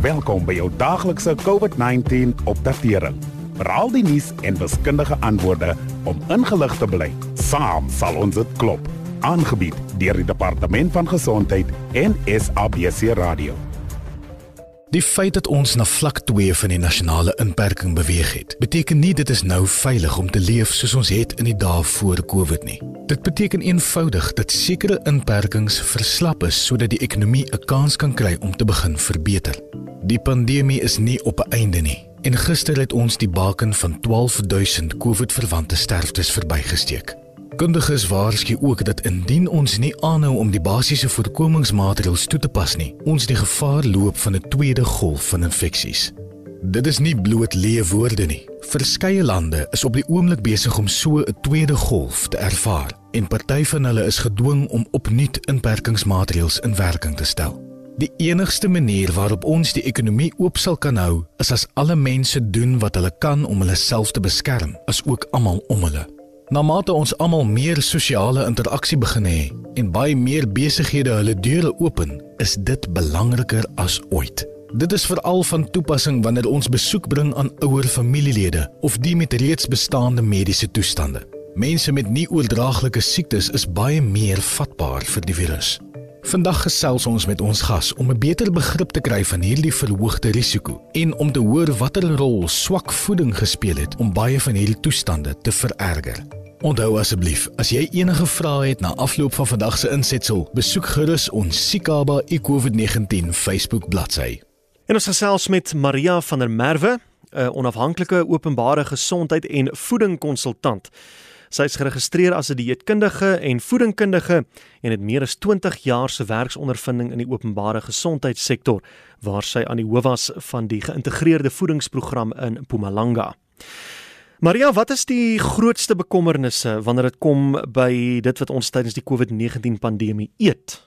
Welkom by jou daglikse COVID-19 opdatering. Veral die nuus en wiskundige antwoorde om ingelig te bly. Saam sal ons dit klop. Aangebied deur die Departement van Gesondheid en SABC Radio. Die feit dat ons na vlak 2 van die nasionale inperking beweeg het, beteken nie dit is nou veilig om te leef soos ons het in die dae voor Covid nie. Dit beteken eenvoudig dat sekere inperkings verslap is sodat die ekonomie 'n kans kan kry om te begin verbeter. Die pandemie is nie op 'n einde nie. En gister het ons die baken van 12000 COVID-verwante sterftes verbygesteek. Kundiges waarsku ook dat indien ons nie aanhou om die basiese voorkomingsmaatreëls toe te pas nie, ons die gevaar loop van 'n tweede golf van infeksies. Dit is nie bloot leë woorde nie. Verskeie lande is op die oomblik besig om so 'n tweede golf te ervaar en party van hulle is gedwing om opnuut inperkingsmaatreëls in werking te stel. Die enigste manier waarop ons die ekonomie oop sal kan hou, is as alle mense doen wat hulle kan om hulle self te beskerm, as ook almal om hulle. Na mate ons almal meer sosiale interaksie begin hê en baie meer besighede hulle deure open, is dit belangriker as ooit. Dit is veral van toepassing wanneer ons besoek bring aan ouer familielede of die met reeds bestaande mediese toestande. Mense met nie oordraaglike siektes is baie meer vatbaar vir die virus. Vandag gesels ons met ons gas om 'n beter begrip te kry van hierdie verhoogde risiko en om te hoor watter rol swak voeding gespeel het om baie van hierdie toestande te vererger. Onthou asseblief, as jy enige vrae het na afloop van vandag se insetsel, besoek gerus ons Sikaba eCovid19 Facebook bladsy. En ons gesels met Maria van der Merwe, 'n onafhanklike openbare gesondheid en voedingkonsultant. Sy is geregistreer as 'n dieetkundige en voedingkundige en het meer as 20 jaar se werksondervinding in die openbare gesondheidssektor waar sy aan die hoof was van die geïntegreerde voedingsprogram in Mpumalanga. Maria, wat is die grootste bekommernisse wanneer dit kom by dit wat ons tydens die COVID-19 pandemie eet?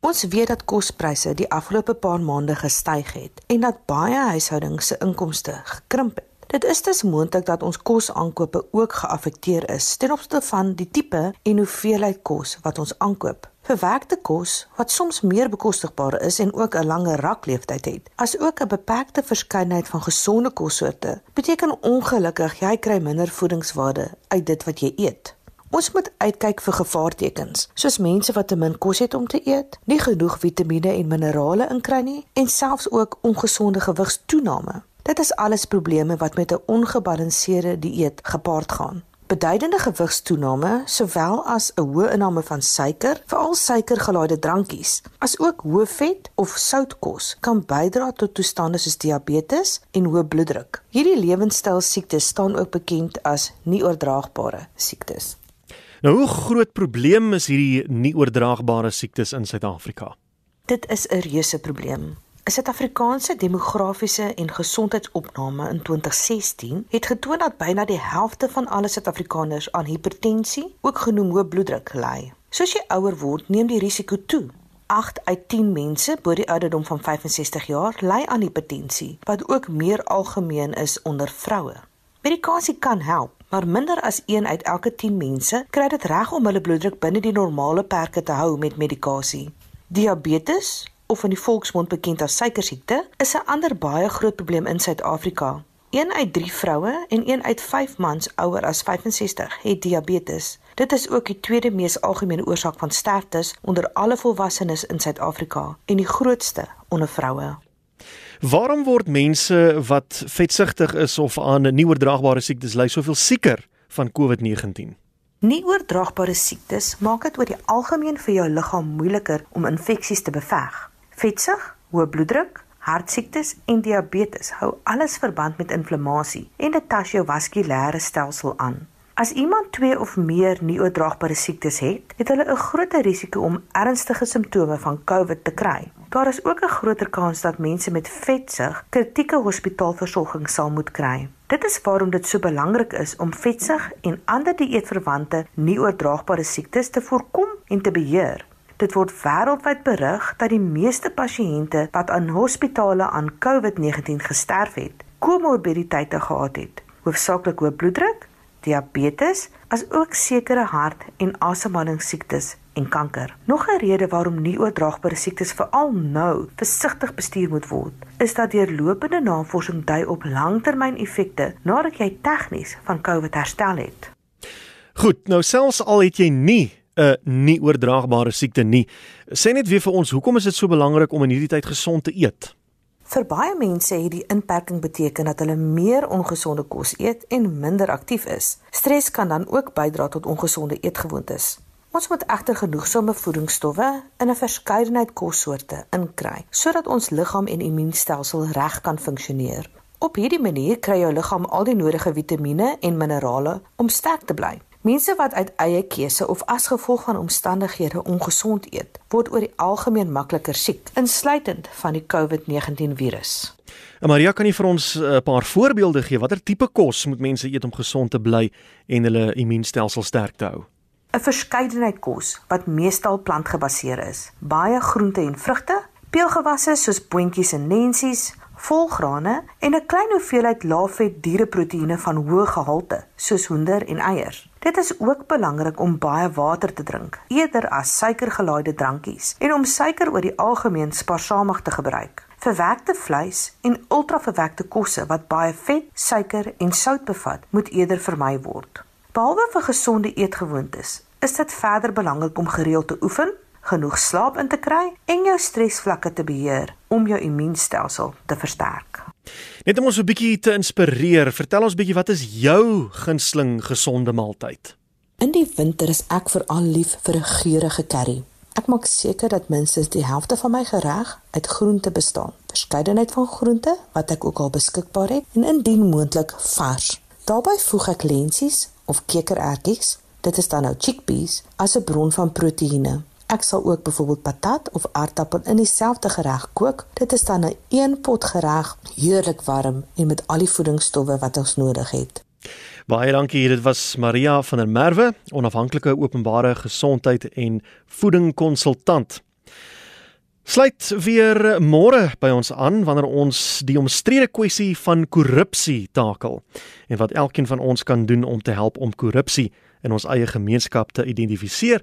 Ons weet dat kospryse die afgelope paar maande gestyg het en dat baie huishoudings se inkomste gekrimp het. Dit is dus moontlik dat ons kosaankope ook geaffekteer is ten opsigte van die tipe en hoeveelheid kos wat ons aankoop. Verwerkte kos wat soms meer bekostigbaar is en ook 'n langer rakleeftyd het, as ook 'n beperkte verskeidenheid van gesonde kossoorte, beteken ongelukkig jy kry minder voedingswaarde uit dit wat jy eet. Ons moet uitkyk vir gevaartekens, soos mense wat te min kos het om te eet, nie genoeg vitamiene en minerale inkry nie en selfs ook ongesonde gewigstoename. Dit is alles probleme wat met 'n ongebalanseerde dieet gepaard gaan beduidende gewigstoename sowel as 'n hoë inname van suiker, veral suikergelaaide drankies, as ook hoë vet of soutkos kan bydra tot toestande soos diabetes en hoë bloeddruk. Hierdie lewenstyl siektes staan ook bekend as nie oordraagbare siektes. Nou hoe groot probleem is hierdie nie oordraagbare siektes in Suid-Afrika? Dit is 'n reuse probleem. 'n Suid-Afrikaanse demografiese en gesondheidsopname in 2016 het getoon dat byna die helfte van alle Suid-Afrikaners aan hipertensie, ook genoem hoë bloeddruk, ly. Soos jy ouer word, neem die risiko toe. 8 uit 10 mense bo die ouderdom van 65 jaar ly aan hipertensie, wat ook meer algemeen is onder vroue. Medikasie kan help, maar minder as 1 uit elke 10 mense kry dit reg om hulle bloeddruk binne die normale perke te hou met medikasie. Diabetes, of in die volksmond bekend as suikersiekte, is 'n ander baie groot probleem in Suid-Afrika. 1 uit 3 vroue en 1 uit 5 mans ouer as 65 het diabetes. Dit is ook die tweede mees algemene oorsaak van sterftes onder alle volwassenes in Suid-Afrika en die grootste onder vroue. Waarom word mense wat vetsigtig is of aan nie oordraagbare siektes ly soveel sieker van COVID-19? Nie oordraagbare siektes maak dit oor die algemeen vir jou liggaam moeiliker om infeksies te beveg. Vetsig, hoë bloeddruk, hartsiektes en diabetes hou alles verband met inflammasie en dit tas jou vaskulêre stelsel aan. As iemand twee of meer nie-oordraagbare siektes het, het hulle 'n groter risiko om ernstige simptome van COVID te kry. Daar is ook 'n groter kans dat mense met vetsig kritieke hospitaalversorging sal moet kry. Dit is waarom dit so belangrik is om vetsig en ander dieetverwante nie-oordraagbare siektes te voorkom en te beheer. Dit word wêreldwyd berig dat die meeste pasiënte wat aan hospitale aan COVID-19 gesterf het, komorbiditeite gehad het, hoofsaaklik hoë bloeddruk, diabetes, as ook sekere hart- en asemhalingsiektes en kanker. Nog 'n rede waarom nie oordraagbare siektes veral nou versigtig bestuur moet word, is dat deurlopende navorsing dui op langtermyneffekte nadat jy tegnies van COVID herstel het. Goed, nou selfs al het jy nie 'n nie oordraagbare siekte nie, sê net weer vir ons, hoekom is dit so belangrik om in hierdie tyd gesond te eet? Vir baie mense het die inperking beteken dat hulle meer ongesonde kos eet en minder aktief is. Stres kan dan ook bydra tot ongesonde eetgewoontes. Ons moet egter genoegsame voedingsstowwe in 'n verskeidenheid kossoorte inkry sodat ons liggaam en immuunstelsel reg kan funksioneer. Op hierdie manier kry jou liggaam al die nodige vitamiene en minerale om sterk te bly. Mense wat uit eie keuse of as gevolg van omstandighede ongesond eet, word oor die algemeen makliker siek, insluitend van die COVID-19 virus. En Maria, kan jy vir ons eh, 'n paar voorbeelde gee watter tipe kos moet mense eet om gesond te bly en hulle immuunstelsel sterk te hou? 'n Verskeidenheid kos wat meestal plantgebaseer is, baie groente en vrugte, peulgewasse soos boontjies en nensies, volgrane en 'n klein hoeveelheid laafvet diereproteïene van hoë gehalte, soos hoender en eiers. Dit is ook belangrik om baie water te drink, eerder as suikergelaaide drankies, en om suiker oor die algemeen spaarsamig te gebruik. Verwerkte vleis en ultraverwerkte kosse wat baie vet, suiker en sout bevat, moet eerder vermy word. Behalwe vir gesonde eetgewoontes, is dit verder belangrik om gereeld te oefen, genoeg slaap in te kry en jou stresvlakke te beheer om jou immuunstelsel te versterk. Net om ons 'n bietjie te inspireer, vertel ons bietjie wat is jou gunsteling gesonde maaltyd? In die winter is ek veral lief vir 'n geurende curry. Ek maak seker dat minstens die helfte van my gereg uit groente bestaan. Verskeidenheid van groente wat ek ook al beskikbaar het en indien moontlik vars. Daarbey voeg ek lentsies of kekerertjies, dit is dan nou chickpeas, as 'n bron van proteïene. Ek sal ook byvoorbeeld patat of aardappel in dieselfde gereg kook. Dit is dan 'n een pot gereg, heerlik warm en met al die voedingsstowwe wat ons nodig het. Baie dankie. Dit was Maria van der Merwe, onafhanklike openbare gesondheid en voedingkonsultant. Sluit weer môre by ons aan wanneer ons die omstrede kwessie van korrupsie takel en wat elkeen van ons kan doen om te help om korrupsie in ons eie gemeenskap te identifiseer